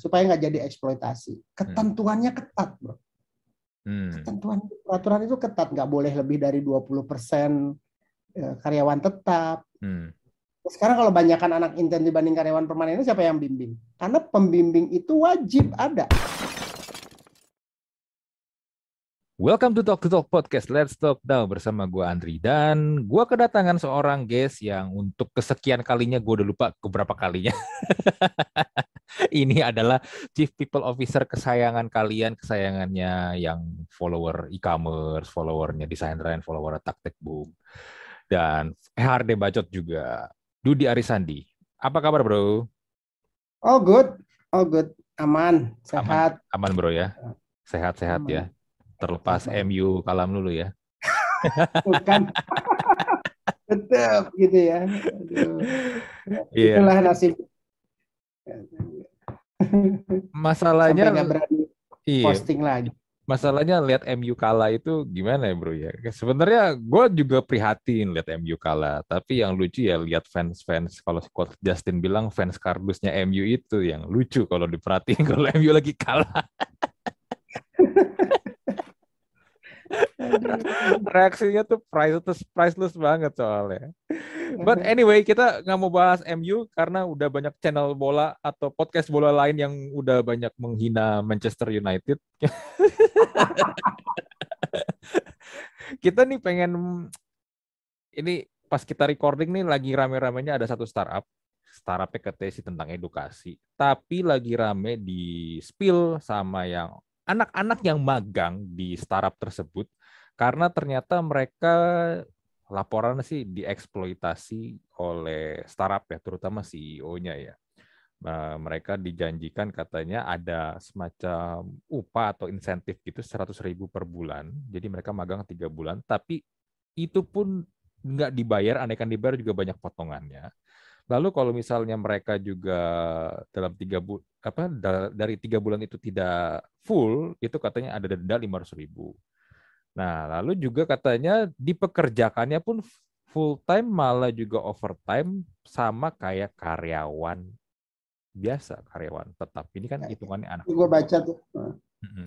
supaya nggak jadi eksploitasi. Ketentuannya ketat, bro. Hmm. Ketentuan peraturan itu ketat, nggak boleh lebih dari 20 persen eh, karyawan tetap. Hmm. Sekarang kalau banyakkan anak intern dibanding karyawan permanen siapa yang bimbing? Karena pembimbing itu wajib ada. Welcome to Talk to Talk Podcast. Let's Talk Now bersama gue Andri dan gue kedatangan seorang guest yang untuk kesekian kalinya gue udah lupa keberapa kalinya. Ini adalah Chief People Officer kesayangan kalian, kesayangannya yang follower e-commerce, followernya Desain Ryan, follower Taktik Boom, dan HRD Bacot juga. Dudi Arisandi. Apa kabar bro? Oh good, oh good, aman, sehat. Aman, aman bro ya, sehat-sehat ya terlepas MU kalam dulu ya. Bukan. Tetap gitu ya. Yeah. Itulah nasib. Masalahnya iya. posting lagi. Masalahnya lihat MU kalah itu gimana ya bro ya? Sebenarnya gue juga prihatin lihat MU kalah, tapi yang lucu ya lihat fans-fans kalau Scott Justin bilang fans kardusnya MU itu yang lucu kalau diperhatiin kalau MU lagi kalah. Reaksinya tuh priceless, priceless banget soalnya. But anyway, kita nggak mau bahas MU karena udah banyak channel bola atau podcast bola lain yang udah banyak menghina Manchester United. kita nih pengen ini pas kita recording nih lagi rame-ramenya ada satu startup. Startup PKT tentang edukasi. Tapi lagi rame di spill sama yang anak-anak yang magang di startup tersebut. Karena ternyata mereka laporan sih dieksploitasi oleh startup ya, terutama CEO-nya ya. Nah, mereka dijanjikan katanya ada semacam upah atau insentif gitu 100 ribu per bulan. Jadi mereka magang tiga bulan, tapi itu pun nggak dibayar, anehkan dibayar juga banyak potongannya. Lalu kalau misalnya mereka juga dalam tiga bulan apa dari tiga bulan itu tidak full, itu katanya ada denda lima ratus ribu. Nah, lalu juga katanya dipekerjakannya pun full time malah juga overtime sama kayak karyawan biasa, karyawan tetap. Ini kan hitungannya anak. Gue baca tuh.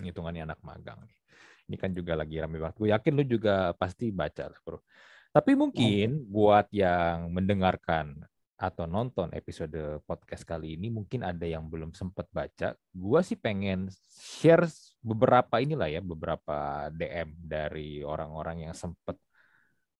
Hitungannya anak magang. Ini kan juga lagi rame banget. Gue yakin lu juga pasti baca, bro. Tapi mungkin buat yang mendengarkan atau nonton episode podcast kali ini mungkin ada yang belum sempat baca. Gua sih pengen share beberapa inilah ya, beberapa DM dari orang-orang yang sempat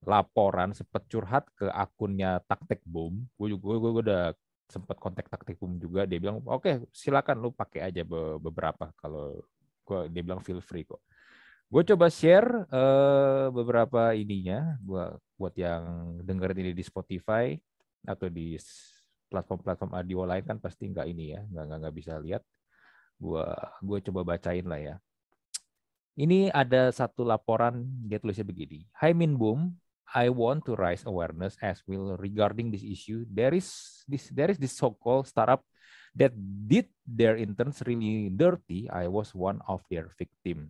laporan, sempat curhat ke akunnya Taktik Boom. Gue juga gue udah sempat kontak Taktik Boom juga. Dia bilang, oke okay, silakan lu pakai aja beberapa kalau gua dia bilang feel free kok. Gue coba share uh, beberapa ininya buat buat yang dengerin ini di Spotify atau di platform-platform audio lain kan pasti nggak ini ya, nggak nggak bisa lihat. Gua gue coba bacain lah ya. Ini ada satu laporan dia tulisnya begini. Hi Min Boom, I want to raise awareness as well regarding this issue. There is this there is this so-called startup that did their interns really dirty. I was one of their victim.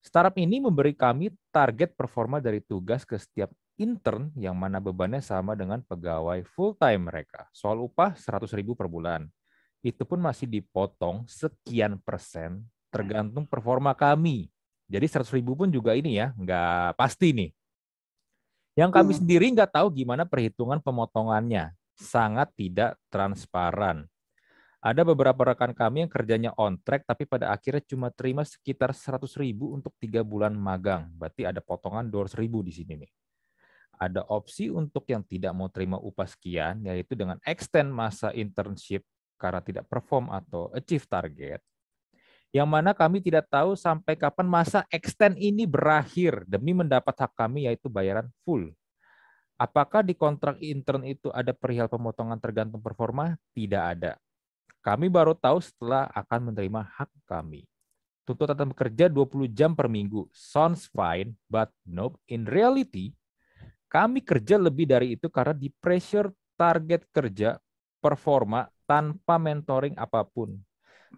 Startup ini memberi kami target performa dari tugas ke setiap intern yang mana bebannya sama dengan pegawai full time mereka. Soal upah 100 ribu per bulan. Itu pun masih dipotong sekian persen tergantung performa kami. Jadi 100 ribu pun juga ini ya, nggak pasti nih. Yang kami hmm. sendiri nggak tahu gimana perhitungan pemotongannya. Sangat tidak transparan. Ada beberapa rekan kami yang kerjanya on track tapi pada akhirnya cuma terima sekitar 100 ribu untuk tiga bulan magang. Berarti ada potongan 200 ribu di sini nih ada opsi untuk yang tidak mau terima upah sekian, yaitu dengan extend masa internship karena tidak perform atau achieve target. Yang mana kami tidak tahu sampai kapan masa extend ini berakhir demi mendapat hak kami yaitu bayaran full. Apakah di kontrak intern itu ada perihal pemotongan tergantung performa? Tidak ada. Kami baru tahu setelah akan menerima hak kami. Tuntutan bekerja 20 jam per minggu. Sounds fine, but nope. In reality, kami kerja lebih dari itu karena di pressure target kerja performa tanpa mentoring apa pun.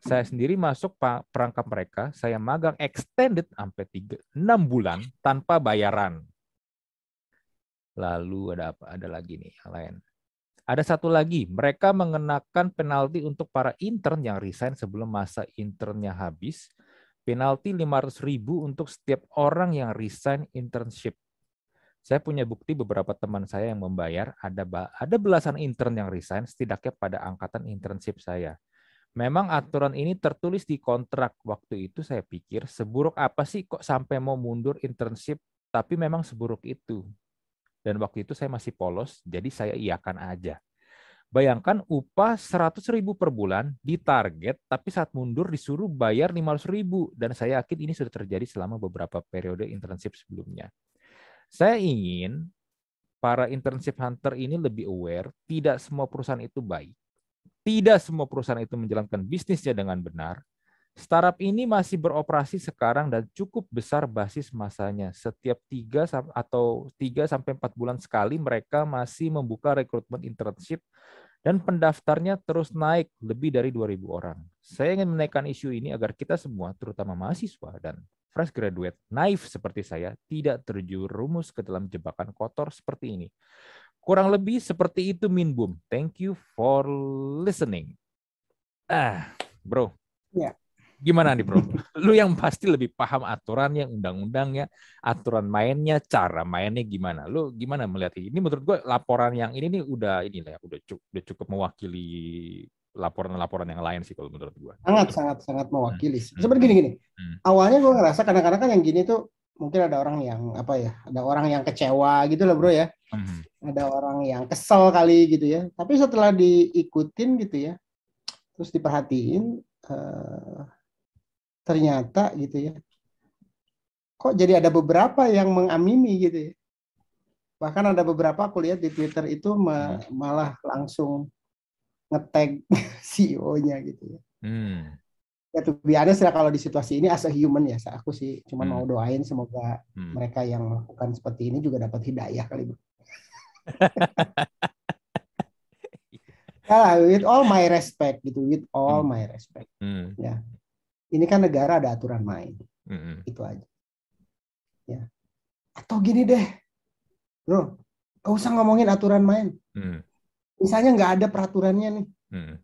Saya sendiri masuk perangkap mereka, saya magang extended sampai 3, 6 bulan tanpa bayaran. Lalu ada apa? Ada lagi nih yang lain. Ada satu lagi, mereka mengenakan penalti untuk para intern yang resign sebelum masa internnya habis. Penalti 500 ribu untuk setiap orang yang resign internship. Saya punya bukti beberapa teman saya yang membayar, ada ada belasan intern yang resign setidaknya pada angkatan internship saya. Memang aturan ini tertulis di kontrak. Waktu itu saya pikir, seburuk apa sih kok sampai mau mundur internship, tapi memang seburuk itu. Dan waktu itu saya masih polos, jadi saya iakan aja. Bayangkan upah 100 ribu per bulan di target, tapi saat mundur disuruh bayar 500 ribu. Dan saya yakin ini sudah terjadi selama beberapa periode internship sebelumnya. Saya ingin para internship hunter ini lebih aware, tidak semua perusahaan itu baik tidak semua perusahaan itu menjalankan bisnisnya dengan benar. Startup ini masih beroperasi sekarang dan cukup besar basis masanya. Setiap tiga atau tiga sampai empat bulan sekali mereka masih membuka rekrutmen internship dan pendaftarnya terus naik lebih dari 2.000 orang. Saya ingin menaikkan isu ini agar kita semua, terutama mahasiswa dan fresh graduate, naif seperti saya, tidak terjerumus ke dalam jebakan kotor seperti ini. Kurang lebih seperti itu Min Boom. Thank you for listening. Ah, bro. Ya. Gimana nih bro? Lu yang pasti lebih paham aturannya, undang-undangnya, aturan mainnya, cara mainnya gimana? Lu gimana melihat ini? Ini menurut gue laporan yang ini nih udah ini lah, udah cukup, udah cukup mewakili laporan-laporan yang lain sih kalau menurut gue. Sangat sangat sangat mewakili. Hmm. Seperti gini gini. Hmm. Awalnya gue ngerasa kadang-kadang kan yang gini tuh mungkin ada orang yang apa ya, ada orang yang kecewa gitu loh bro ya. Hmm. Ada orang yang kesel kali gitu ya. Tapi setelah diikutin gitu ya, terus diperhatiin, uh, ternyata gitu ya, kok jadi ada beberapa yang mengamini gitu ya. Bahkan ada beberapa aku lihat di Twitter itu malah langsung ngetag CEO-nya gitu ya. Hmm ya tuh biasanya sih kalau di situasi ini as a human ya aku sih cuma hmm. mau doain semoga hmm. mereka yang melakukan seperti ini juga dapat hidayah kali ya with all my respect gitu with all hmm. my respect hmm. ya ini kan negara ada aturan main hmm. itu aja ya atau gini deh bro gak usah ngomongin aturan main hmm. Misalnya nggak ada peraturannya nih hmm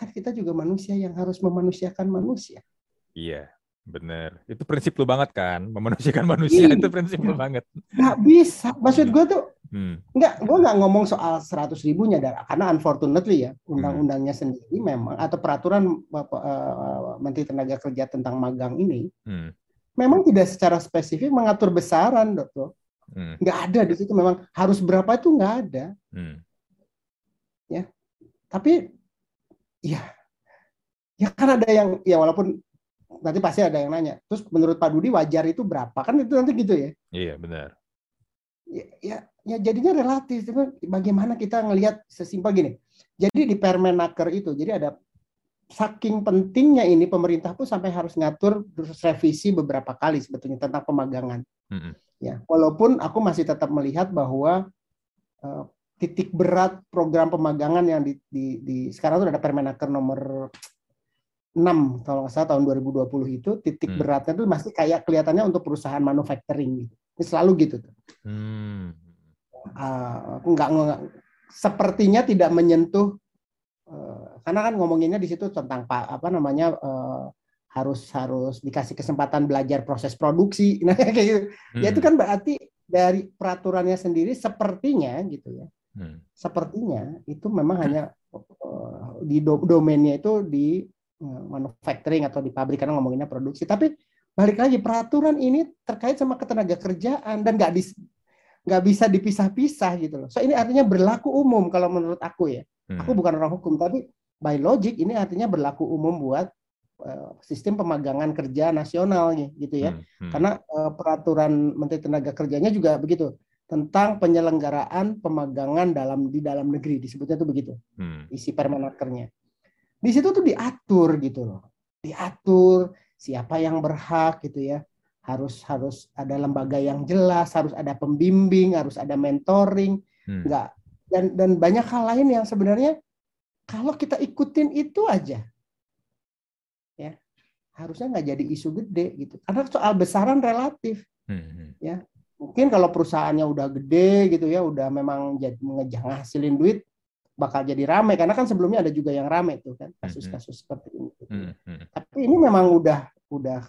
kan kita juga manusia yang harus memanusiakan manusia. Iya, bener. Itu prinsip lu banget kan, memanusiakan manusia Iyi. itu prinsip lu banget. Nggak bisa. Maksud gue tuh, hmm. nggak, gue nggak ngomong soal seratus ribunya, karena unfortunately ya, undang-undangnya hmm. sendiri memang, atau peraturan Bapak, uh, Menteri Tenaga Kerja tentang magang ini, hmm. memang tidak secara spesifik mengatur besaran, dokter. Hmm. Nggak ada di situ memang harus berapa itu nggak ada. Hmm. Ya, tapi Iya. Ya kan ada yang ya walaupun nanti pasti ada yang nanya. Terus menurut Pak Dudi wajar itu berapa? Kan itu nanti gitu ya. Iya, benar. Ya, ya, ya jadinya relatif. Bagaimana kita ngelihat sesimpel gini. Jadi di Permenaker itu, jadi ada saking pentingnya ini pemerintah pun sampai harus ngatur terus revisi beberapa kali sebetulnya tentang pemagangan. Mm -hmm. Ya, walaupun aku masih tetap melihat bahwa uh, titik berat program pemagangan yang di, di, di sekarang itu ada Permenaker nomor 6 kalau nggak salah tahun 2020 itu titik hmm. beratnya itu masih kayak kelihatannya untuk perusahaan manufacturing gitu. Ini selalu gitu tuh. Hmm. Uh, nggak, nggak sepertinya tidak menyentuh uh, karena kan ngomonginnya di situ tentang apa namanya uh, harus harus dikasih kesempatan belajar proses produksi nah kayak gitu. Hmm. Ya itu hmm. kan berarti dari peraturannya sendiri sepertinya gitu ya Hmm. Sepertinya itu memang hanya uh, di do domainnya itu di uh, manufacturing atau di pabrik karena ngomonginnya produksi. Tapi balik lagi peraturan ini terkait sama ketenaga kerjaan dan nggak di nggak bisa dipisah-pisah gitu loh. So ini artinya berlaku umum kalau menurut aku ya. Hmm. Aku bukan orang hukum tapi by logic ini artinya berlaku umum buat sistem pemagangan kerja nasional gitu ya. Hmm. Hmm. Karena uh, peraturan Menteri Tenaga Kerjanya juga begitu tentang penyelenggaraan pemagangan dalam di dalam negeri disebutnya itu begitu hmm. isi permenakernya di situ tuh diatur gitu loh diatur siapa yang berhak gitu ya harus harus ada lembaga yang jelas harus ada pembimbing harus ada mentoring hmm. enggak dan dan banyak hal lain yang sebenarnya kalau kita ikutin itu aja harusnya nggak jadi isu gede gitu karena soal besaran relatif hmm. hmm. ya mungkin kalau perusahaannya udah gede gitu ya udah memang jadi ngasilin duit bakal jadi rame karena kan sebelumnya ada juga yang rame tuh kan kasus-kasus seperti ini gitu. tapi ini memang udah udah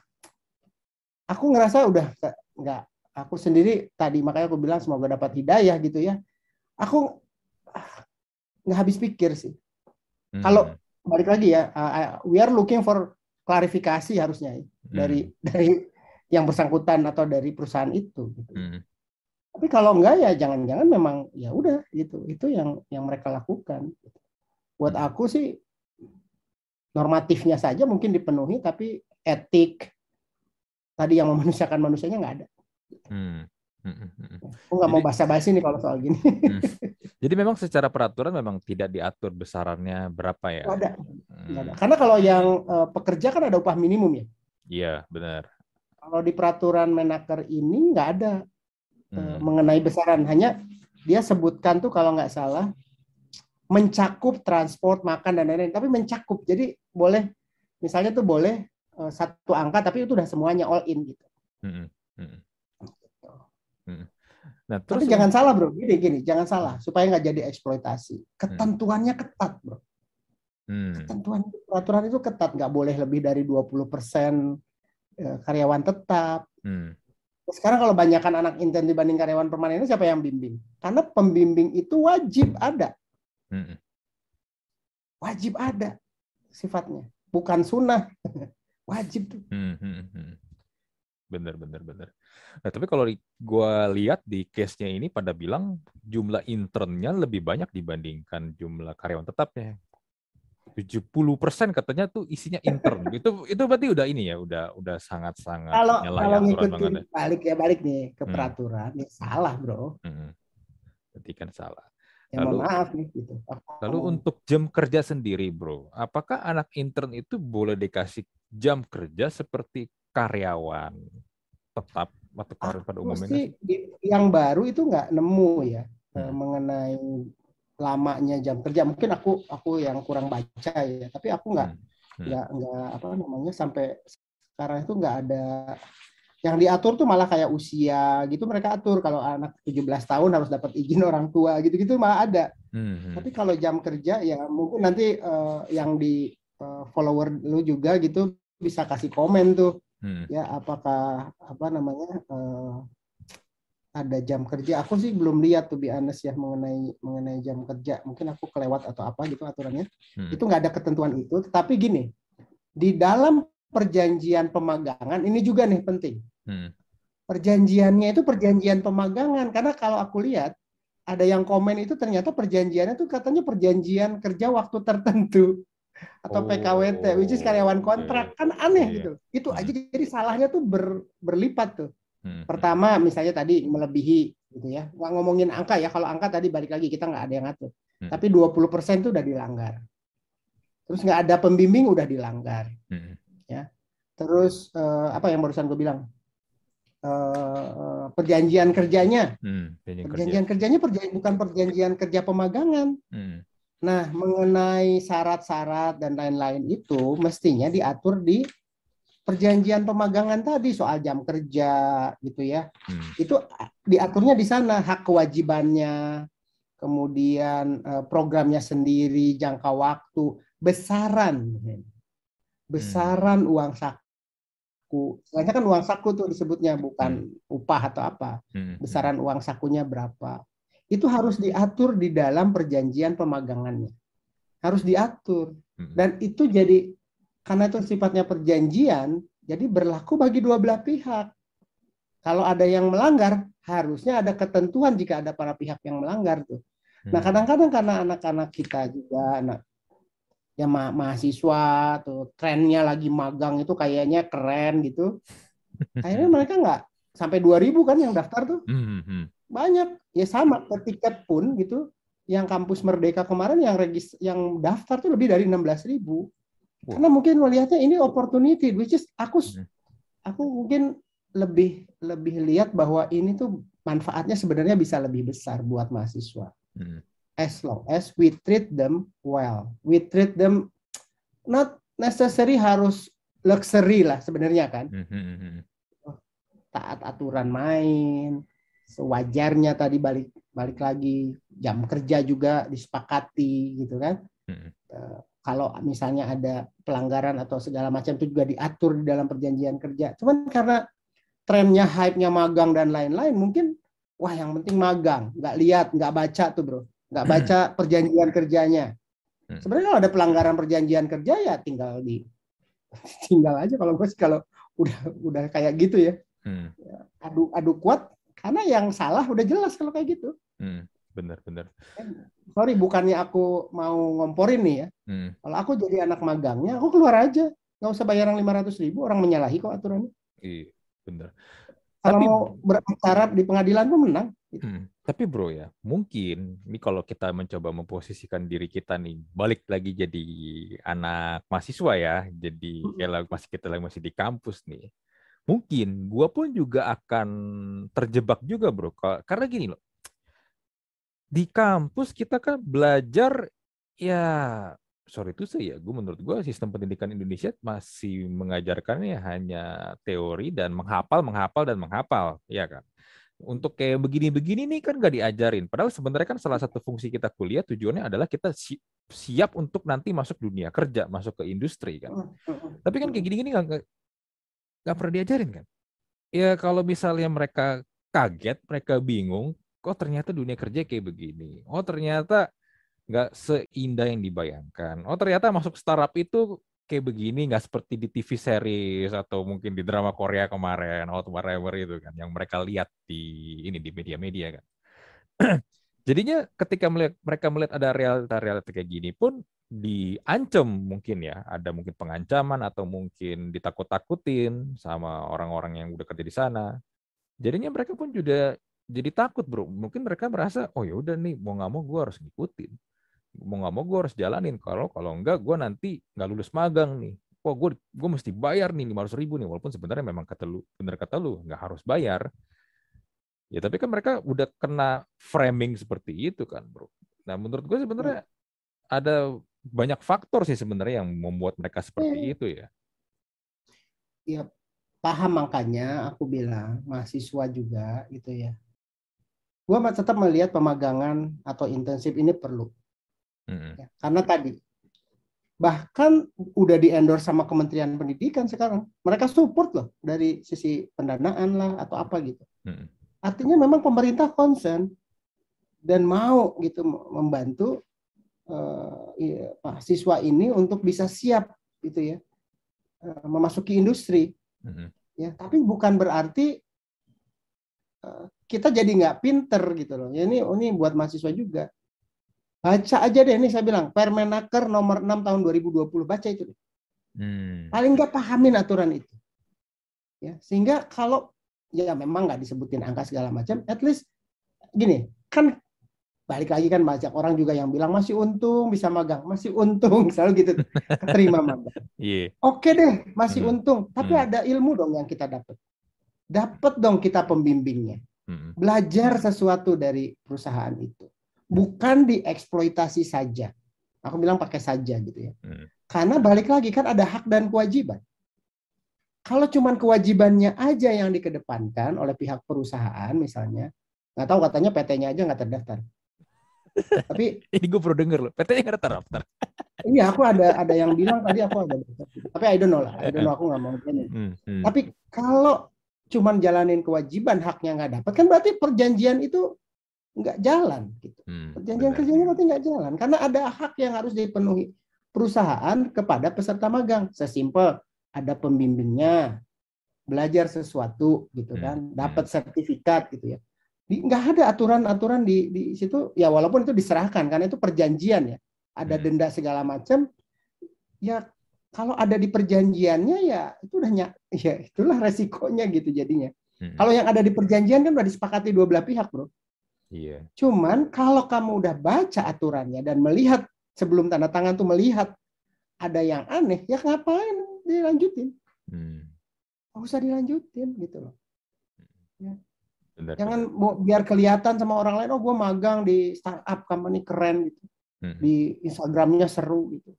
aku ngerasa udah nggak aku sendiri tadi makanya aku bilang semoga dapat hidayah gitu ya aku nggak habis pikir sih hmm. kalau balik lagi ya uh, we are looking for klarifikasi harusnya ya, hmm. dari dari yang bersangkutan atau dari perusahaan itu gitu. hmm. tapi kalau enggak ya jangan-jangan memang ya udah gitu itu yang yang mereka lakukan buat hmm. aku sih normatifnya saja mungkin dipenuhi tapi etik tadi yang memanusiakan manusianya nggak ada. Hmm. Hmm, hmm, hmm. Aku nggak mau basa-basi nih kalau soal gini. Hmm. Jadi memang secara peraturan memang tidak diatur besarannya berapa ya? Ada. Hmm. ada. Karena kalau yang uh, pekerja kan ada upah minimum ya. Iya benar. Kalau di peraturan Menaker ini nggak ada eh, hmm. uh, mengenai besaran. Hanya dia sebutkan tuh kalau nggak salah mencakup transport, makan dan lain-lain. Tapi mencakup. Jadi boleh misalnya tuh boleh uh, satu angka tapi itu udah semuanya all in gitu. Hmm. Hmm. Nah, terus Tapi jangan salah bro, gini gini, jangan salah supaya nggak jadi eksploitasi. Ketentuannya ketat bro. Hmm. Ketentuan peraturan itu ketat, nggak boleh lebih dari 20 persen eh, karyawan tetap. Hmm. Sekarang kalau banyakkan anak intern dibanding karyawan permanen siapa yang bimbing? Karena pembimbing itu wajib ada. Hmm. Wajib ada sifatnya, bukan sunnah. wajib tuh. Hmm, hmm, hmm. Bener, bener, bener. Nah, tapi kalau gue lihat di case-nya ini pada bilang jumlah internnya lebih banyak dibandingkan jumlah karyawan tetapnya. 70 persen katanya tuh isinya intern. itu itu berarti udah ini ya, udah udah sangat sangat kalau kalau ngikutin ya. balik ya balik nih ke hmm. peraturan, ya salah bro. Hmm. Berarti kan salah. Ya, lalu, maaf nih gitu. Lalu untuk jam kerja sendiri, bro, apakah anak intern itu boleh dikasih jam kerja seperti karyawan tetap atau karyawan pada umumnya? Sih, yang baru itu nggak nemu ya eh, hmm. mengenai lamanya jam kerja. Mungkin aku aku yang kurang baca ya, tapi aku nggak hmm. hmm. nggak hmm. nggak apa namanya sampai sekarang itu nggak ada yang diatur tuh malah kayak usia gitu mereka atur kalau anak 17 tahun harus dapat izin orang tua gitu-gitu malah ada. Hmm. Tapi kalau jam kerja ya mungkin nanti uh, yang di uh, follower lu juga gitu bisa kasih komen tuh. Hmm. Ya apakah apa namanya uh, ada jam kerja. Aku sih belum lihat tuh bi honest ya mengenai mengenai jam kerja. Mungkin aku kelewat atau apa gitu aturannya. Hmm. Itu nggak ada ketentuan itu. Tetapi gini, di dalam perjanjian pemagangan ini juga nih penting Hmm. Perjanjiannya itu perjanjian pemagangan karena kalau aku lihat ada yang komen itu ternyata perjanjiannya itu katanya perjanjian kerja waktu tertentu atau oh, PKWT which is karyawan kontrak kan aneh yeah. gitu. Itu hmm. aja jadi salahnya tuh ber, berlipat tuh. Hmm. Pertama misalnya tadi melebihi gitu ya. Nggak ngomongin angka ya. Kalau angka tadi balik lagi kita nggak ada yang ngatur. Hmm. Tapi 20% itu udah dilanggar. Terus nggak ada pembimbing udah dilanggar. Hmm. Ya. Terus eh, apa yang barusan gue bilang? Uh, perjanjian kerjanya. Hmm, perjanjian kerja. kerjanya perjanjian, bukan perjanjian kerja pemagangan. Hmm. Nah, mengenai syarat-syarat dan lain-lain itu mestinya diatur di perjanjian pemagangan tadi soal jam kerja gitu ya. Hmm. Itu diaturnya di sana hak kewajibannya, kemudian uh, programnya sendiri, jangka waktu, besaran. Besaran hmm. uang saku. Soalnya kan uang saku tuh disebutnya bukan hmm. upah atau apa. Hmm. Besaran uang sakunya berapa. Itu harus diatur di dalam perjanjian pemagangannya. Harus diatur. Hmm. Dan itu jadi karena itu sifatnya perjanjian, jadi berlaku bagi dua belah pihak. Kalau ada yang melanggar, harusnya ada ketentuan jika ada para pihak yang melanggar tuh. Nah, hmm. kadang-kadang karena anak-anak kita juga anak ya ma mahasiswa tuh trennya lagi magang itu kayaknya keren gitu akhirnya mereka nggak sampai 2000 kan yang daftar tuh mm-hmm. Banyak ya sama ketiket pun gitu yang kampus Merdeka kemarin yang regis yang daftar tuh lebih dari 16 ribu karena mungkin melihatnya ini opportunity which is aku mm-hmm. aku mungkin lebih lebih lihat bahwa ini tuh manfaatnya sebenarnya bisa lebih besar buat mahasiswa. Hmm as long as we treat them well. We treat them not necessary harus luxury lah sebenarnya kan. Mm-hmm. Taat aturan main, sewajarnya tadi balik balik lagi jam kerja juga disepakati gitu kan. Hmm. Uh, kalau misalnya ada pelanggaran atau segala macam itu juga diatur di dalam perjanjian kerja. Cuman karena trennya hype-nya magang dan lain-lain mungkin wah yang penting magang, nggak lihat, nggak baca tuh bro, nggak baca perjanjian kerjanya. Hmm. Sebenarnya kalau ada pelanggaran perjanjian kerja ya tinggal di tinggal aja kalau gue sih kalau udah udah kayak gitu ya. Hmm. Adu adu kuat karena yang salah udah jelas kalau kayak gitu. Hmm. Bener bener. Sorry bukannya aku mau ngomporin nih ya. Hmm. Kalau aku jadi anak magangnya, aku keluar aja, nggak usah bayar yang lima ratus ribu, orang menyalahi kok aturannya. Iya bener. Kalau Tapi, mau beracara di pengadilan pun menang. Hmm. Tapi bro ya, mungkin ini kalau kita mencoba memposisikan diri kita nih, balik lagi jadi anak mahasiswa ya, jadi hmm. kayak masih kita lagi masih di kampus nih. Mungkin gua pun juga akan terjebak juga bro, karena gini loh, di kampus kita kan belajar ya sorry itu saya, gue menurut gue sistem pendidikan Indonesia masih mengajarkannya hanya teori dan menghafal, menghafal dan menghafal, ya kan? Untuk kayak begini-begini nih kan nggak diajarin. Padahal sebenarnya kan salah satu fungsi kita kuliah tujuannya adalah kita siap untuk nanti masuk dunia kerja, masuk ke industri kan. Hmm, hmm, hmm. Tapi kan kayak gini-gini nggak pernah diajarin kan? Ya kalau misalnya mereka kaget, mereka bingung, kok ternyata dunia kerja kayak begini. Oh ternyata nggak seindah yang dibayangkan. Oh ternyata masuk startup itu kayak begini, nggak seperti di TV series atau mungkin di drama Korea kemarin, atau whatever itu kan, yang mereka lihat di ini di media-media kan. Jadinya ketika melihat mereka melihat ada realita-realita kayak gini pun diancam mungkin ya, ada mungkin pengancaman atau mungkin ditakut-takutin sama orang-orang yang udah kerja di sana. Jadinya mereka pun juga jadi takut bro. Mungkin mereka merasa oh ya udah nih mau nggak mau gue harus ngikutin. Mau nggak mau gue harus jalanin. Kalau kalau enggak gue nanti nggak lulus magang nih. Wah gue gue mesti bayar nih lima ratus ribu nih. Walaupun sebenarnya memang kata lu bener kata lu nggak harus bayar ya tapi kan mereka udah kena framing seperti itu kan bro nah menurut gue sebenarnya ada banyak faktor sih sebenarnya yang membuat mereka seperti hmm. itu ya ya paham makanya aku bilang mahasiswa juga gitu ya gue tetap melihat pemagangan atau intensif ini perlu Hmm. Ya, karena tadi bahkan udah di endorse sama Kementerian Pendidikan sekarang. Mereka support loh dari sisi pendanaan lah atau apa gitu. Hmm. Artinya memang pemerintah concern dan mau gitu membantu uh, ya, siswa ini untuk bisa siap gitu ya uh, memasuki industri. Hmm. Ya, tapi bukan berarti uh, kita jadi nggak pinter gitu loh. Ya ini ini buat mahasiswa juga Baca aja deh, ini saya bilang, Permenaker nomor 6 tahun 2020, baca itu deh. Hmm. Paling nggak pahamin aturan itu. Ya, sehingga kalau ya memang nggak disebutin angka segala macam, at least gini, kan balik lagi kan banyak orang juga yang bilang masih untung bisa magang, masih untung selalu gitu terima magang. Yeah. Oke deh, masih hmm. untung, tapi hmm. ada ilmu dong yang kita dapat. Dapat dong kita pembimbingnya. Hmm. Belajar sesuatu dari perusahaan itu bukan dieksploitasi saja. Aku bilang pakai saja gitu ya. Karena balik lagi kan ada hak dan kewajiban. Kalau cuman kewajibannya aja yang dikedepankan oleh pihak perusahaan misalnya, nggak tahu katanya PT-nya aja nggak terdaftar. Tapi ini gue perlu denger loh, PT-nya nggak terdaftar. iya, aku ada ada yang bilang tadi aku ada. Tapi I don't know lah, I don't know aku nggak mau Hmm, hmm. Tapi kalau cuman jalanin kewajiban haknya nggak dapat kan berarti perjanjian itu nggak jalan gitu. Hmm, Perjanjian kerjanya nanti nggak jalan karena ada hak yang harus dipenuhi perusahaan kepada peserta magang. Sesimpel ada pembimbingnya, belajar sesuatu gitu hmm, kan, hmm. dapat sertifikat gitu ya. Nggak ada aturan-aturan di di situ ya walaupun itu diserahkan karena itu perjanjian ya. Ada hmm. denda segala macam. Ya kalau ada di perjanjiannya ya itu udah ya itulah resikonya gitu jadinya. Hmm. Kalau yang ada di perjanjian kan udah disepakati dua belah pihak, Bro. Iya. Cuman kalau kamu udah baca aturannya dan melihat sebelum tanda tangan tuh melihat ada yang aneh, ya ngapain dilanjutin? Hmm. Gak usah dilanjutin gitu loh. Ya. Benar, Jangan benar. biar kelihatan sama orang lain, oh gue magang di startup company keren gitu. Hmm. Di Instagramnya seru gitu.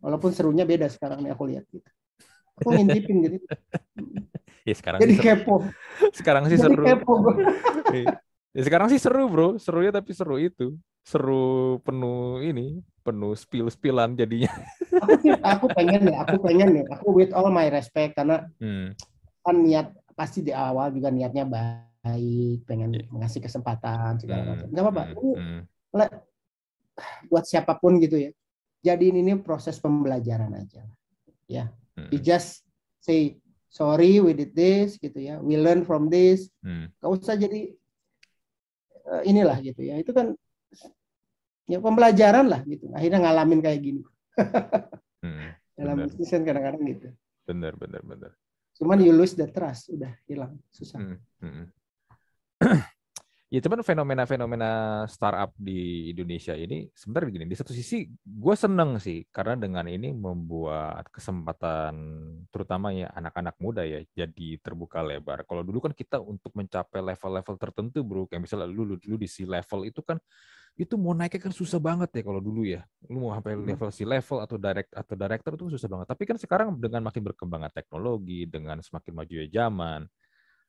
Walaupun serunya beda sekarang nih aku lihat gitu. Aku ngintipin gitu. ya sekarang Jadi kepo. Sekarang sih Jadi seru. Kepo. Ya sekarang sih seru bro, seru ya tapi seru itu, seru penuh ini, penuh spill-spillan jadinya. aku, aku pengen ya, aku pengen ya, aku with all my respect karena hmm. kan niat pasti di awal juga niatnya baik, pengen yeah. mengasih kesempatan segala hmm. macam. Gak apa-apa. Hmm. hmm. buat siapa pun gitu ya. Jadi ini proses pembelajaran aja, ya. Hmm. You just say sorry we did this gitu ya, we learn from this. Hmm. Gak usah jadi uh, inilah gitu ya itu kan ya pembelajaran lah gitu. Akhirnya ngalamin kayak gini. Hmm, dalam bisnis kan kadang-kadang gitu. Benar benar benar. Cuman you lose the trust udah hilang susah. Hmm, hmm. ya cuman fenomena-fenomena startup di Indonesia ini sebenarnya begini di satu sisi gue seneng sih karena dengan ini membuat kesempatan terutama ya anak-anak muda ya jadi terbuka lebar. Kalau dulu kan kita untuk mencapai level-level tertentu bro kayak misalnya lu dulu di si level itu kan itu mau naiknya kan susah banget ya kalau dulu ya lu mau sampai hmm. level si level atau direct atau director itu susah banget tapi kan sekarang dengan makin berkembangnya teknologi dengan semakin maju ya zaman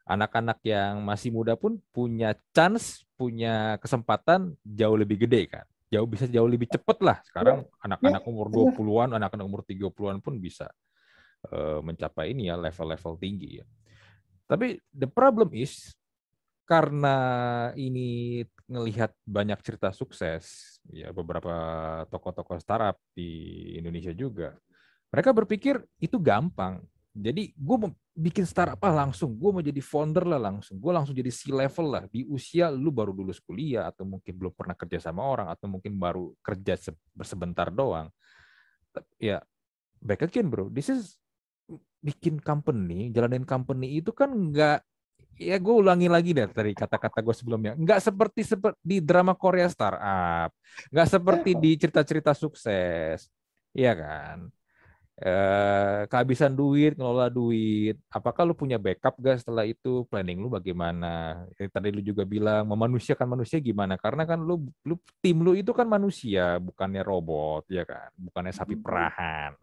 anak-anak yang masih muda pun punya chance, punya kesempatan jauh lebih gede kan. Jauh bisa jauh lebih cepet lah. Sekarang iya. anak-anak umur 20-an, anak-anak umur 30-an pun bisa uh, mencapai ini ya level-level tinggi ya. Tapi the problem is karena ini ngelihat banyak cerita sukses ya beberapa tokoh-tokoh startup di Indonesia juga mereka berpikir itu gampang. Jadi gue mau bikin startup apa langsung, gue mau jadi founder lah langsung, gue langsung jadi C level lah. Di usia lu baru lulus kuliah atau mungkin belum pernah kerja sama orang atau mungkin baru kerja sebentar doang. Ya back again bro, this is bikin company, jalanin company itu kan nggak ya gue ulangi lagi deh dari kata-kata gue sebelumnya nggak seperti seperti di drama Korea startup nggak seperti di cerita-cerita sukses Iya kan eh, kehabisan duit, ngelola duit. Apakah lu punya backup gak setelah itu? Planning lu bagaimana? Yang tadi lu juga bilang memanusiakan manusia gimana? Karena kan lu, lu tim lu itu kan manusia, bukannya robot, ya kan? Bukannya sapi perahan.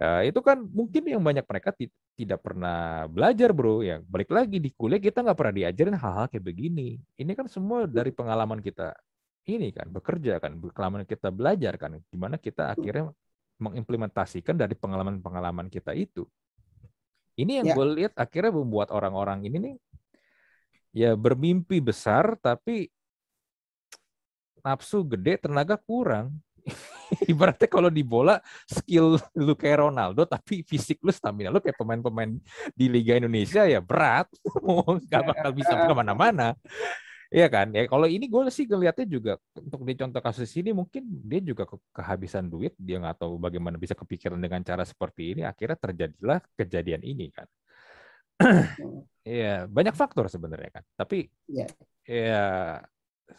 Uh, itu kan mungkin yang banyak mereka tidak pernah belajar bro ya balik lagi di kuliah kita nggak pernah diajarin hal-hal kayak begini ini kan semua dari pengalaman kita ini kan bekerja kan pengalaman kita belajar kan gimana kita akhirnya mengimplementasikan dari pengalaman-pengalaman kita itu. Ini yang ya. gue lihat akhirnya membuat orang-orang ini nih ya bermimpi besar tapi nafsu gede, tenaga kurang. Ibaratnya kalau di bola skill lu kayak Ronaldo tapi fisik lu stamina lu kayak pemain-pemain di Liga Indonesia ya berat, nggak bakal bisa ke mana-mana. Iya kan? Ya kalau ini gue sih ngeliatnya juga untuk di contoh kasus ini mungkin dia juga ke kehabisan duit, dia nggak tahu bagaimana bisa kepikiran dengan cara seperti ini, akhirnya terjadilah kejadian ini kan. Iya, banyak faktor sebenarnya kan. Tapi yeah. ya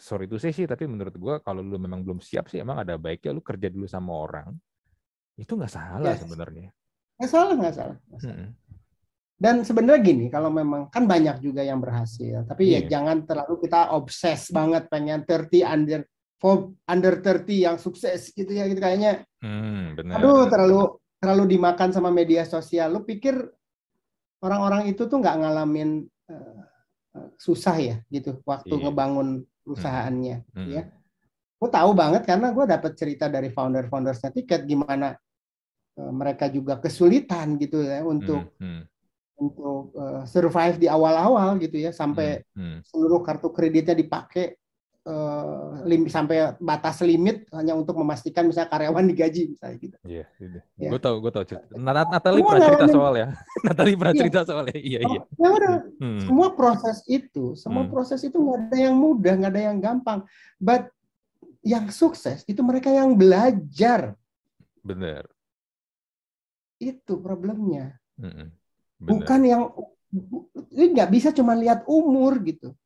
sorry itu sih tapi menurut gue kalau lu memang belum siap sih emang ada baiknya lu kerja dulu sama orang. Itu nggak salah yes. sebenarnya. Nggak salah, nggak salah. Nggak salah. Hmm. Dan sebenarnya gini, kalau memang kan banyak juga yang berhasil, tapi yeah. ya iya. jangan terlalu kita obses banget pengen 30 under for under 30 yang sukses gitu ya gitu kayaknya. Hmm, benar. Aduh, terlalu terlalu dimakan sama media sosial. Lu pikir orang-orang itu tuh nggak ngalamin uh, susah ya gitu waktu yeah. ngebangun perusahaannya hmm. ya. Gue tahu banget karena gue dapat cerita dari founder-foundersnya tiket gimana uh, mereka juga kesulitan gitu ya untuk hmm. Hmm untuk uh, survive di awal-awal gitu ya sampai hmm, hmm. seluruh kartu kreditnya dipakai uh, lim sampai batas limit hanya untuk memastikan misalnya karyawan digaji misalnya gitu. Iya, yeah, yeah. gue tahu gue tahu cerita. Nat Natali pernah cerita soal ya. Natali pernah iya. cerita soal ya. Iya iya. Ya udah, hmm. semua proses itu, semua hmm. proses itu nggak ada yang mudah, nggak ada yang gampang. But yang sukses itu mereka yang belajar. Benar. Itu problemnya. Hmm Bener. Bukan yang ini nggak bisa cuma lihat umur gitu.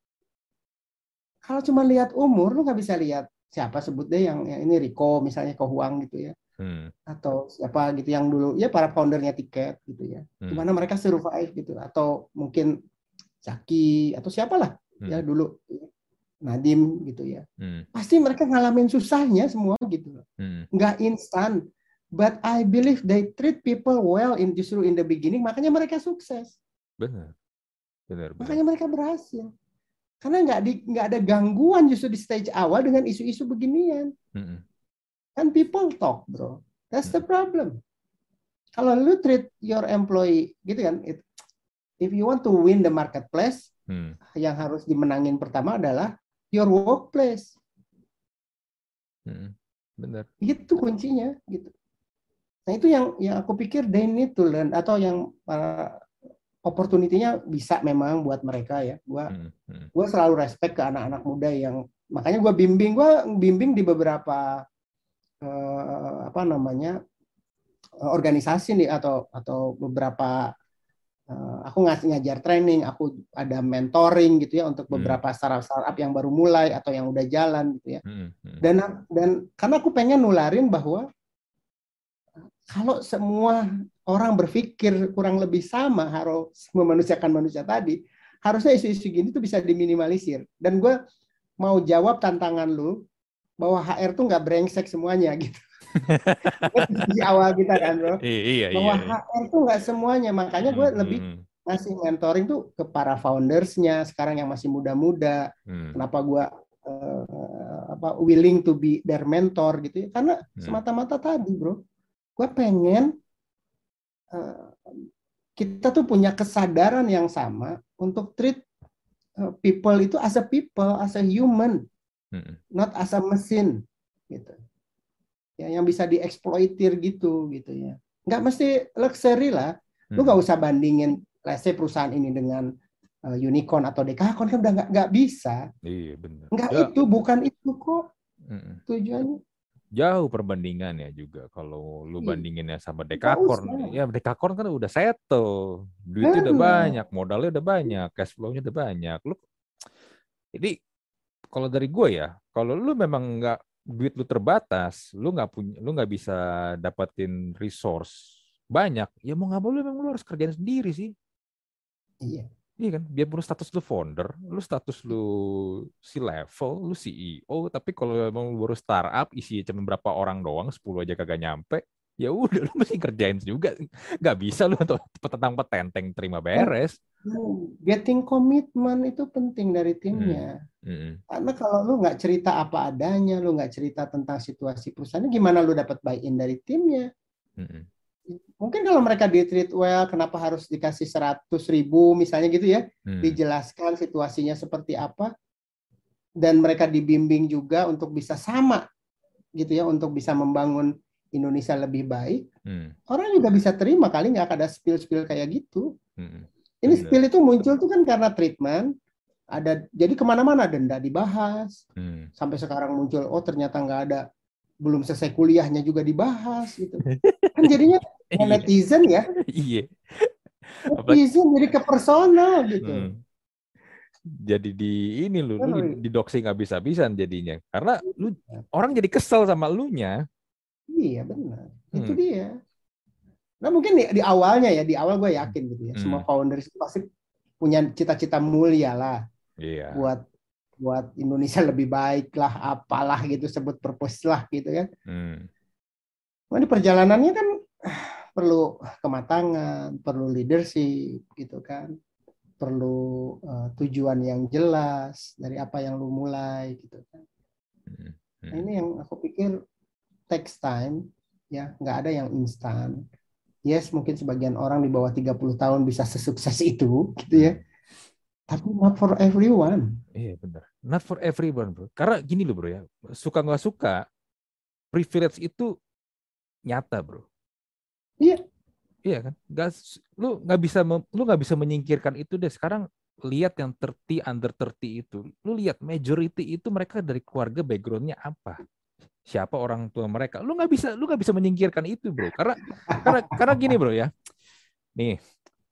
Kalau cuma lihat umur, lu nggak bisa lihat siapa sebut deh yang, yang ini Rico misalnya Kohuang gitu ya. Hmm. Atau siapa gitu yang dulu ya para foundernya tiket gitu ya. Hmm. Gimana mereka survive gitu atau mungkin Zaki atau siapalah hmm. ya dulu Nadim gitu ya. Hmm. Pasti mereka ngalamin susahnya semua gitu. Hmm. Nggak instan. But I believe they treat people well in justru in the beginning, makanya mereka sukses. Benar. Benar, benar. Makanya mereka berhasil. Karena nggak di nggak ada gangguan justru di stage awal dengan isu-isu beginian. Mm-hmm. Kan people talk, bro. That's the problem. Kalau lu treat your employee gitu kan, it, if you want to win the marketplace, hmm. yang harus dimenangin pertama adalah your workplace. Hmm. Benar. Itu kuncinya gitu. Nah itu yang yang aku pikir they need to learn atau yang uh, opportunity-nya bisa memang buat mereka ya. Gua hmm. Hmm. gua selalu respect ke anak-anak muda yang makanya gua bimbing gua bimbing di beberapa uh, apa namanya organisasi nih atau atau beberapa uh, aku ngasih ngajar training, aku ada mentoring gitu ya untuk hmm. beberapa startup startup yang baru mulai atau yang udah jalan gitu ya. Hmm, hmm. Dan dan karena aku pengen nularin bahwa kalau semua orang berpikir kurang lebih sama harus memanusiakan manusia tadi, harusnya isu-isu gini tuh bisa diminimalisir. Dan gue mau jawab tantangan lu bahwa HR tuh nggak brengsek semuanya gitu di awal kita kan bro iya, iya, bahwa iya. HR tuh nggak semuanya makanya gue hmm, lebih hmm. ngasih mentoring tuh ke para foundersnya sekarang yang masih muda-muda hmm. kenapa gue uh, apa willing to be their mentor gitu ya karena hmm. semata-mata tadi bro gue pengen kita tuh punya kesadaran yang sama untuk treat uh, people itu as a people as a human hmm. not as a mesin gitu ya yang bisa dieksploitir gitu gitu ya nggak mesti luxury lah lu hmm. nggak usah bandingin let's say perusahaan ini dengan uh, unicorn atau dekakon kan udah nggak nggak bisa iya benar nggak ya. itu bukan itu kok hmm. tujuannya jauh perbandingannya juga kalau lu iya. bandinginnya sama dekakorn ya dekakorn kan udah settle duitnya udah banyak modalnya udah banyak cash flow-nya udah banyak lu jadi kalau dari gue ya kalau lu memang nggak duit lu terbatas, lu nggak punya, lu nggak bisa dapetin resource banyak, ya mau nggak mau lu memang lu harus kerjain sendiri sih. Iya. Iya kan, biarpun status lu founder, lu status lu si level, lu CEO, tapi kalau memang lu baru startup, isi cuma berapa orang doang, 10 aja kagak nyampe, ya udah lu mesti kerjain juga nggak bisa lu untuk petentang petenteng terima beres getting komitmen itu penting dari timnya hmm. Hmm. karena kalau lu nggak cerita apa adanya lu nggak cerita tentang situasi perusahaan gimana lu dapat buy in dari timnya hmm. Mungkin kalau mereka di treat well kenapa harus dikasih seratus ribu misalnya gitu ya hmm. dijelaskan situasinya seperti apa dan mereka dibimbing juga untuk bisa sama gitu ya untuk bisa membangun Indonesia lebih baik, hmm. orang juga bisa terima kali nggak ada spill-spill kayak gitu. Hmm. Ini Bener. spill itu muncul tuh kan karena treatment, ada jadi ke mana-mana denda dibahas, hmm. sampai sekarang muncul oh ternyata nggak ada belum selesai kuliahnya juga dibahas gitu. kan jadinya iya. netizen ya. Iya. Netizen jadi ke personal gitu. Hmm. Jadi di ini lu, lu di, di doxing habis-habisan jadinya. Karena lu orang jadi kesel sama lu nya Iya benar. Hmm. Itu dia. Nah mungkin di, di awalnya ya, di awal gue yakin gitu ya, hmm. semua founder itu pasti punya cita-cita mulia lah. Iya. Buat buat Indonesia lebih baik lah, apalah gitu sebut purpose lah gitu kan. Hmm. Nah, di perjalanannya kan perlu kematangan, perlu leadership gitu kan, perlu uh, tujuan yang jelas dari apa yang lu mulai gitu kan. Hmm. Nah ini yang aku pikir takes time, ya nggak ada yang instan. Yes, mungkin sebagian orang di bawah 30 tahun bisa sesukses itu, gitu ya. Tapi not for everyone. Iya benar. Not for everyone, bro. Karena gini loh, bro ya. Suka nggak suka, privilege itu nyata, bro. Iya. Kan? Gak, lu nggak bisa lu nggak bisa menyingkirkan itu deh. Sekarang lihat yang 30 under 30 itu. Lu lihat majority itu mereka dari keluarga backgroundnya apa? siapa orang tua mereka. Lu nggak bisa, lu nggak bisa menyingkirkan itu, bro. Karena karena karena gini, bro ya. Nih,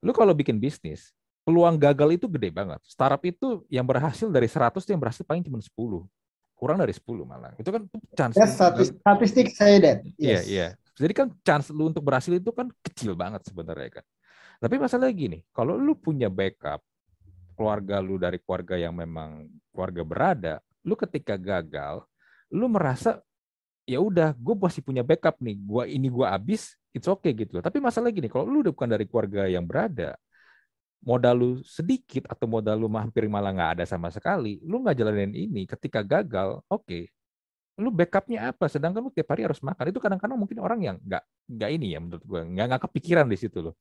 lu kalau bikin bisnis, peluang gagal itu gede banget. Startup itu yang berhasil dari 100 yang berhasil paling cuma 10. Kurang dari 10 malah. Itu kan chance. Yes, statistik saya that. Iya, iya. Jadi kan chance lu untuk berhasil itu kan kecil banget sebenarnya kan. Tapi masalahnya gini, kalau lu punya backup keluarga lu dari keluarga yang memang keluarga berada, lu ketika gagal, lu merasa ya udah gue masih punya backup nih gue ini gue abis it's okay gitu tapi masalah gini kalau lu udah bukan dari keluarga yang berada modal lu sedikit atau modal lu hampir malah nggak ada sama sekali, lu nggak jalanin ini, ketika gagal, oke, okay, lu backupnya apa? Sedangkan lu tiap hari harus makan. Itu kadang-kadang mungkin orang yang nggak nggak ini ya menurut gue nggak nggak kepikiran di situ loh.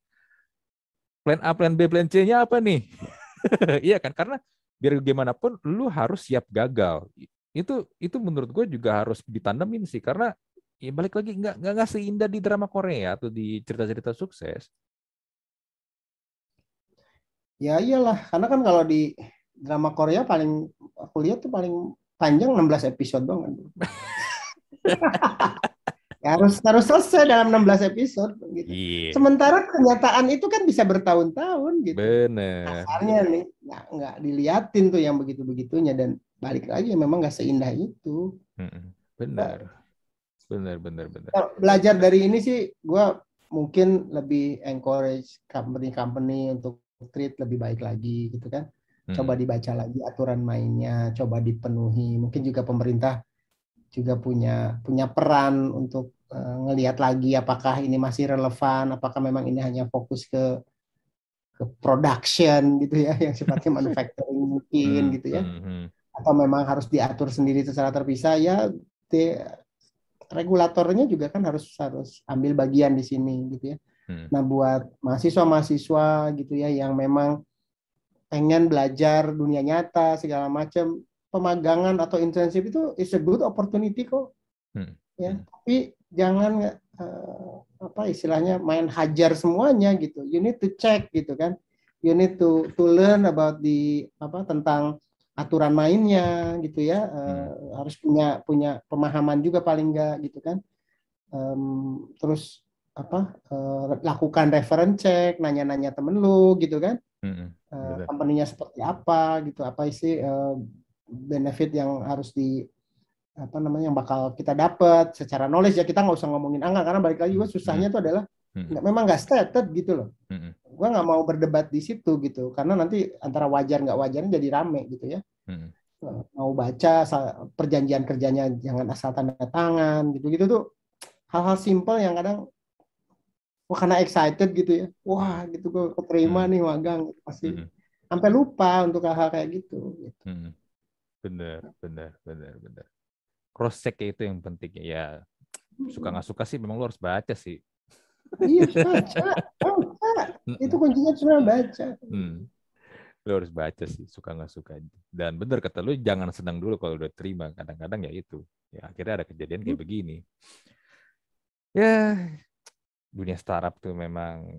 Plan A, plan B, plan C-nya apa nih? iya kan? Karena biar gimana pun lu harus siap gagal. Itu itu menurut gue juga harus ditandemin sih karena ya balik lagi nggak nggak seindah di drama Korea atau di cerita-cerita sukses Ya iyalah, karena kan kalau di drama Korea paling aku lihat tuh paling panjang 16 episode dong. ya, harus harus selesai dalam 16 episode gitu. Yeah. Sementara kenyataan itu kan bisa bertahun-tahun gitu. Benar. Kasarnya nih nggak nggak diliatin tuh yang begitu-begitunya dan balik lagi memang nggak seindah itu. Benar. Benar benar benar. Belajar dari ini sih gue mungkin lebih encourage company-company untuk treat lebih baik lagi gitu kan. Hmm. Coba dibaca lagi aturan mainnya, coba dipenuhi. Mungkin juga pemerintah juga punya punya peran untuk uh, ngelihat lagi apakah ini masih relevan, apakah memang ini hanya fokus ke ke production gitu ya yang sifatnya manufacturing mungkin hmm. gitu ya. Hmm, hmm. Atau memang harus diatur sendiri secara terpisah ya de, regulatornya juga kan harus harus ambil bagian di sini gitu ya. Hmm. Nah, buat mahasiswa-mahasiswa gitu ya yang memang pengen belajar dunia nyata segala macam, pemagangan atau intensif itu is a good opportunity kok. Hmm. Ya, hmm. tapi jangan uh, apa istilahnya main hajar semuanya gitu. You need to check gitu kan. You need to to learn about the apa tentang aturan mainnya gitu ya. Uh, hmm. harus punya punya pemahaman juga paling enggak gitu kan. Um, terus apa uh, lakukan reference check, nanya-nanya temen lu gitu kan, mm-hmm. uh, company-nya seperti apa gitu, apa sih uh, benefit yang harus di apa namanya yang bakal kita dapat secara knowledge ya kita nggak usah ngomongin angka karena balik lagi gue susahnya itu adalah mm-hmm. memang nggak stated gitu loh, mm-hmm. gue nggak mau berdebat di situ gitu karena nanti antara wajar nggak wajarnya jadi rame gitu ya. Mm-hmm. Mau baca perjanjian kerjanya jangan asal tanda tangan gitu-gitu tuh hal-hal simpel yang kadang wah karena excited gitu ya. Wah gitu gue keterima hmm. nih magang pasti hmm. sampai lupa untuk hal-hal kayak gitu, gitu. Hmm. bener bener bener bener. Cross check itu yang penting ya. Suka nggak suka sih memang lo harus baca sih. Iya baca baca. Itu kuncinya cuma baca. Hmm. lo harus baca sih suka nggak suka. Dan bener kata lo jangan senang dulu kalau udah terima. Kadang-kadang ya itu. Ya akhirnya ada kejadian kayak hmm. begini. Ya dunia startup tuh memang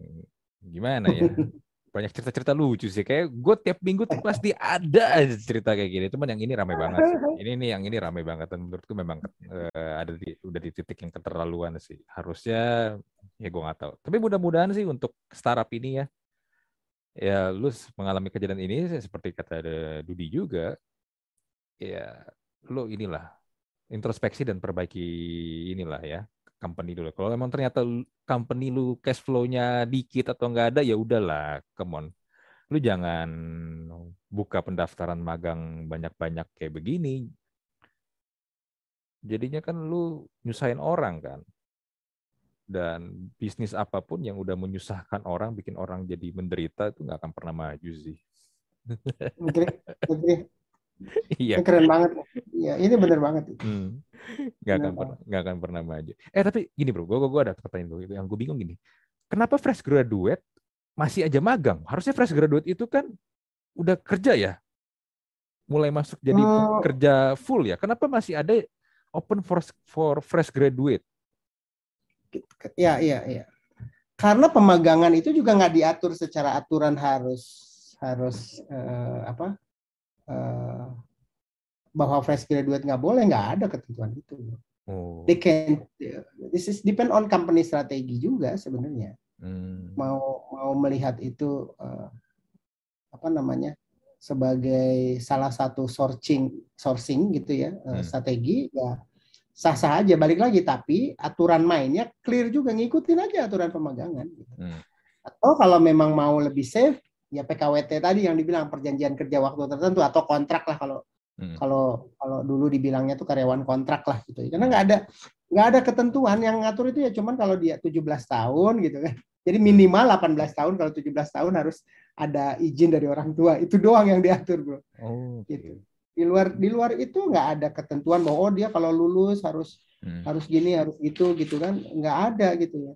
gimana ya? Banyak cerita-cerita lucu sih. Kayak gue tiap minggu tuh pasti ada aja cerita kayak gini. Cuman yang ini ramai banget sih. ini nih yang ini ramai banget dan menurutku memang uh, ada di udah di titik yang keterlaluan sih. Harusnya ya gue nggak tahu. Tapi mudah-mudahan sih untuk startup ini ya. Ya lu mengalami kejadian ini seperti kata ada Dudi juga ya lu inilah introspeksi dan perbaiki inilah ya company dulu. Kalau memang ternyata company lu cash flow-nya dikit atau nggak ada, ya udahlah, come on. Lu jangan buka pendaftaran magang banyak-banyak kayak begini. Jadinya kan lu nyusahin orang kan. Dan bisnis apa pun yang udah menyusahkan orang, bikin orang jadi menderita, itu nggak akan pernah maju sih. Iya. Keren banget. Iya, ini bener banget. Hmm. Gak akan pernah, gak akan pernah maju. Eh tapi gini bro, gue gue ada pertanyaan gue yang gue bingung gini. Kenapa fresh graduate masih aja magang? Harusnya fresh graduate itu kan udah kerja ya, mulai masuk jadi uh, kerja full ya. Kenapa masih ada open for for fresh graduate? Ya, iya, iya. Karena pemagangan itu juga nggak diatur secara aturan harus harus uh, apa uh, bahwa fresh graduate nggak boleh nggak ada ketentuan itu. Oh. They can this is depend on company strategi juga sebenarnya. Hmm. Mau mau melihat itu uh, apa namanya sebagai salah satu sourcing sourcing gitu ya uh, strategi ya sah-sah aja balik lagi tapi aturan mainnya clear juga ngikutin aja aturan pemagangan gitu. hmm. atau kalau memang mau lebih safe ya PKWT tadi yang dibilang perjanjian kerja waktu tertentu atau kontrak lah kalau hmm. kalau kalau dulu dibilangnya tuh karyawan kontrak lah gitu karena nggak ada nggak ada ketentuan yang ngatur itu ya cuman kalau dia 17 tahun gitu kan Jadi minimal 18 tahun, kalau 17 tahun harus ada izin dari orang tua. Itu doang yang diatur, bro. Oh, gitu. Di luar di luar itu nggak ada ketentuan bahwa oh dia kalau lulus harus hmm. harus gini harus gitu gitu kan nggak ada gitu ya.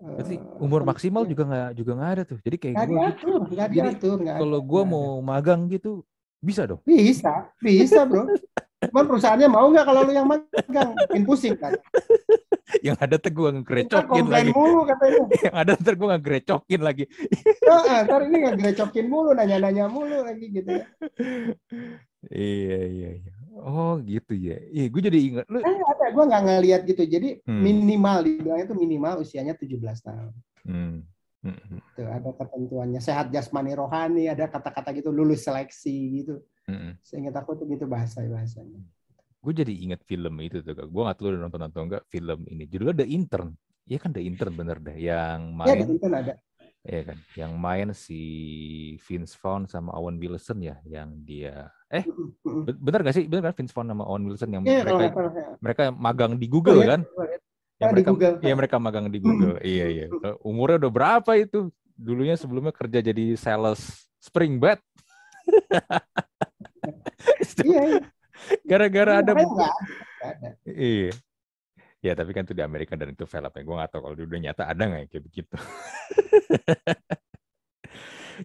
Berarti eh, umur maksimal juga nggak juga nggak ada tuh. Jadi kayak gue diatur, nggak diatur. Kalau gue mau magang gitu bisa dong? Bisa, bisa bro. Cuman perusahaannya mau nggak kalau lu yang magang? Bikin pusing kan. yang ada tuh gue ngerecokin lagi. mulu katanya. yang ada ntar gue ngerecokin lagi. Nah, ntar ini ngerecokin mulu, nanya-nanya mulu lagi gitu ya. iya, iya, iya. Oh gitu ya. Iya, gue jadi ingat. Lu... Eh, ada, gue nggak ngeliat gitu. Jadi hmm. minimal, dibilangnya itu minimal usianya 17 tahun. Hmm. Hmm. Tuh, ada ketentuannya. Sehat jasmani rohani, ada kata-kata gitu, lulus seleksi gitu. Hmm. Seingat aku tuh gitu bahasa-bahasanya gue jadi inget film itu tuh gue gak tahu udah nonton nonton enggak film ini judulnya The Intern Iya kan The Intern bener deh yang main ya, The Intern ada Iya kan yang main si Vince Vaughn sama Owen Wilson ya yang dia eh bener gak sih bener kan Vince Vaughn sama Owen Wilson yang ya, mereka kalau, ya. mereka magang di Google oh, kan ya, mereka Google. ya mereka magang di Google iya iya umurnya udah berapa itu dulunya sebelumnya kerja jadi sales Spring Bed iya, iya. Gara-gara ada buku. Iya. Ya tapi kan itu di Amerika dan itu film ya. Gue gak tau kalau di dunia nyata ada nggak ya kayak begitu.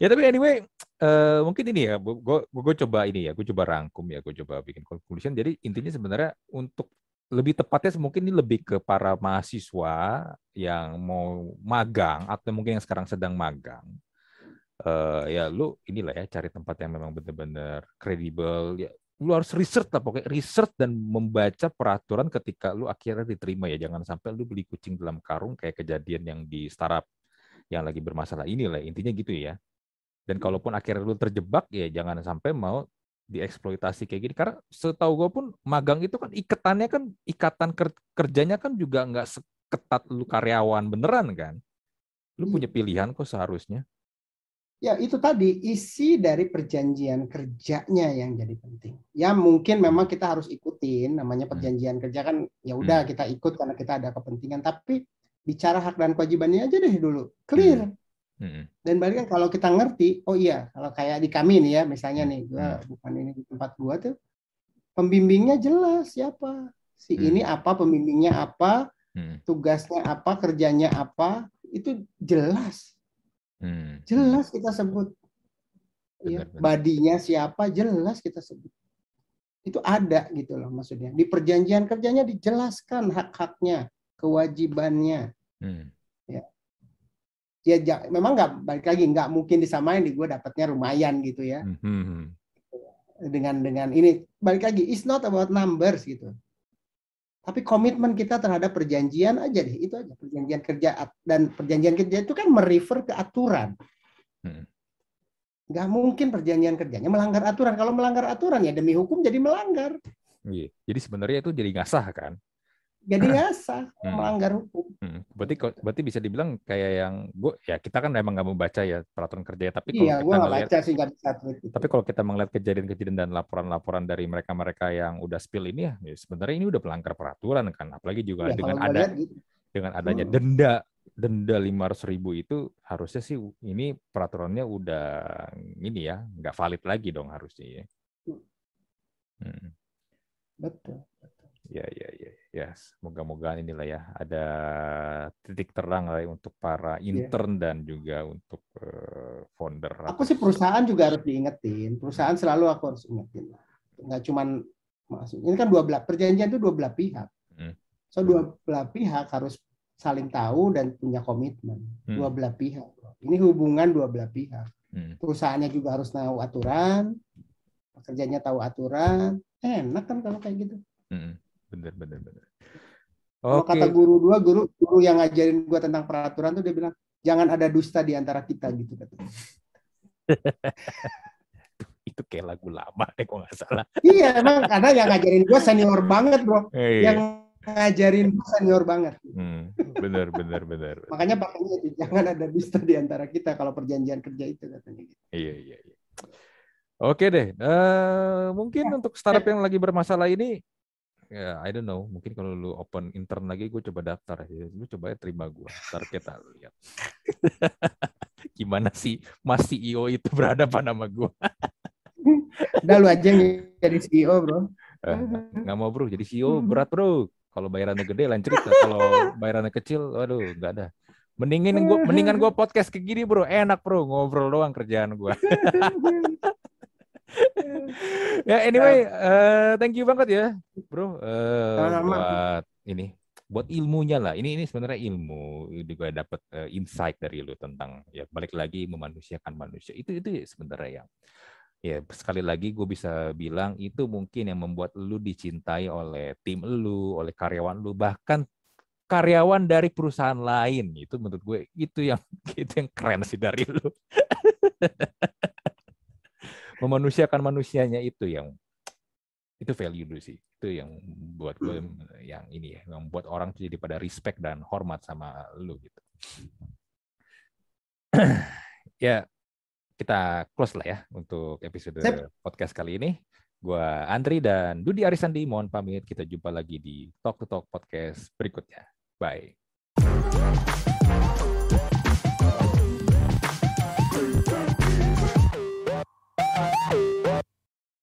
ya tapi anyway, uh, mungkin ini ya, gue gue coba ini ya, gue coba rangkum ya, gue coba bikin conclusion. Jadi intinya sebenarnya untuk lebih tepatnya mungkin ini lebih ke para mahasiswa yang mau magang atau mungkin yang sekarang sedang magang. Uh, ya lu inilah ya cari tempat yang memang benar-benar kredibel ya lu harus research lah pokoknya research dan membaca peraturan ketika lu akhirnya diterima ya jangan sampai lu beli kucing dalam karung kayak kejadian yang di startup yang lagi bermasalah ini lah intinya gitu ya dan kalaupun akhirnya lu terjebak ya jangan sampai mau dieksploitasi kayak gini karena setahu gue pun magang itu kan ikatannya kan ikatan kerjanya kan juga nggak seketat lu karyawan beneran kan lu punya hmm. pilihan kok seharusnya Ya, itu tadi isi dari perjanjian kerjanya yang jadi penting. Ya, mungkin memang kita harus ikutin namanya hmm. perjanjian kerja kan ya udah hmm. kita ikut karena kita ada kepentingan, tapi bicara hak dan kewajibannya aja deh dulu. Clear. Hmm. Dan balik kan kalau kita ngerti, oh iya, kalau kayak di kami nih ya, misalnya nih, gua bukan ini di tempat gua tuh pembimbingnya jelas siapa. Si ini apa, pembimbingnya apa, tugasnya apa, kerjanya apa, itu jelas Hmm. Jelas kita sebut. ya, badinya siapa jelas kita sebut. Itu ada gitu loh maksudnya. Di perjanjian kerjanya dijelaskan hak-haknya, kewajibannya. Hmm. Ya. Memang nggak balik lagi nggak mungkin disamain di gue dapatnya lumayan gitu ya. Hmm. hmm, hmm. Dengan dengan ini balik lagi it's not about numbers gitu tapi komitmen kita terhadap perjanjian aja deh itu aja perjanjian kerja dan perjanjian kerja itu kan merefer ke aturan hmm. nggak mungkin perjanjian kerjanya melanggar aturan kalau melanggar aturan ya demi hukum jadi melanggar iya. jadi sebenarnya itu jadi nggak sah kan jadi ngasah hmm. melanggar hukum. Hmm. Berarti berarti bisa dibilang kayak yang gue ya kita kan memang nggak membaca ya peraturan kerja ya, tapi iya, kalau kita ngeliat, baca sih bisa Tapi kalau kita melihat kejadian-kejadian dan laporan-laporan dari mereka-mereka yang udah spill ini ya, ya sebenarnya ini udah pelanggar peraturan kan, apalagi juga ya, dengan ada gitu. dengan adanya hmm. denda denda lima ratus ribu itu harusnya sih ini peraturannya udah ini ya nggak valid lagi dong harusnya ya. Hmm. hmm. Betul. Ya, ya, ya, ya. Semoga-moga inilah ya ada titik terang lah ya untuk para iya. intern yeah. dan juga untuk uh, founder. Aku sih perusahaan juga harus diingetin. Perusahaan selalu aku harus ingetin. Nggak cuman masuk. Ini kan dua belah perjanjian itu dua belah pihak. Hmm. So dua belah pihak harus saling tahu dan punya komitmen. Hmm. Dua belah pihak. Ini hubungan dua belah pihak. Hmm. Perusahaannya juga harus tahu aturan, pekerjanya tahu aturan. Enak kan kalau kayak gitu. Hmm bener bener bener. Kalau okay. kata guru dua, guru guru yang ngajarin gua tentang peraturan tuh dia bilang jangan ada dusta di antara kita gitu katanya. itu kayak lagu lama deh kok nggak salah. iya emang karena yang ngajarin gua senior banget bro. Hey. Iya. Yang ngajarin gua senior banget. Hmm, bener bener bener. Makanya pakainya jangan ada dusta di antara kita kalau perjanjian kerja itu katanya. Gitu. Iya iya. iya. Oke deh, uh, mungkin ya. untuk startup yang lagi bermasalah ini ya I don't know. Mungkin kalau lu open intern lagi gue coba daftar ya lu coba ya terima gue ntar kita lihat. Gimana sih mas CEO itu berhadapan sama gue udah lu aja jadi CEO bro. Eh, nggak mau bro. Jadi CEO berat bro. Kalau bayarannya gede lain cerita kalau bayarannya kecil waduh nggak ada. Mendingin gue mendingan gue podcast kayak gini bro. Enak bro. Ngobrol doang kerjaan gue ya anyway, uh, thank you banget ya, bro, uh, buat ini, buat ilmunya lah. Ini ini sebenarnya ilmu, juga dapat uh, insight dari lu tentang ya balik lagi memanusiakan manusia. Itu itu sebenarnya yang ya sekali lagi gue bisa bilang itu mungkin yang membuat lu dicintai oleh tim lu, oleh karyawan lu, bahkan karyawan dari perusahaan lain itu menurut gue itu yang itu yang keren sih dari lu memanusiakan manusianya itu yang itu value dulu sih. Itu yang buat gue yang ini ya yang buat orang jadi pada respect dan hormat sama lu gitu. Ya kita close lah ya untuk episode Sip. podcast kali ini. Gue Andri dan Dudi Arisandi mohon pamit. Kita jumpa lagi di Talk to Talk podcast berikutnya. Bye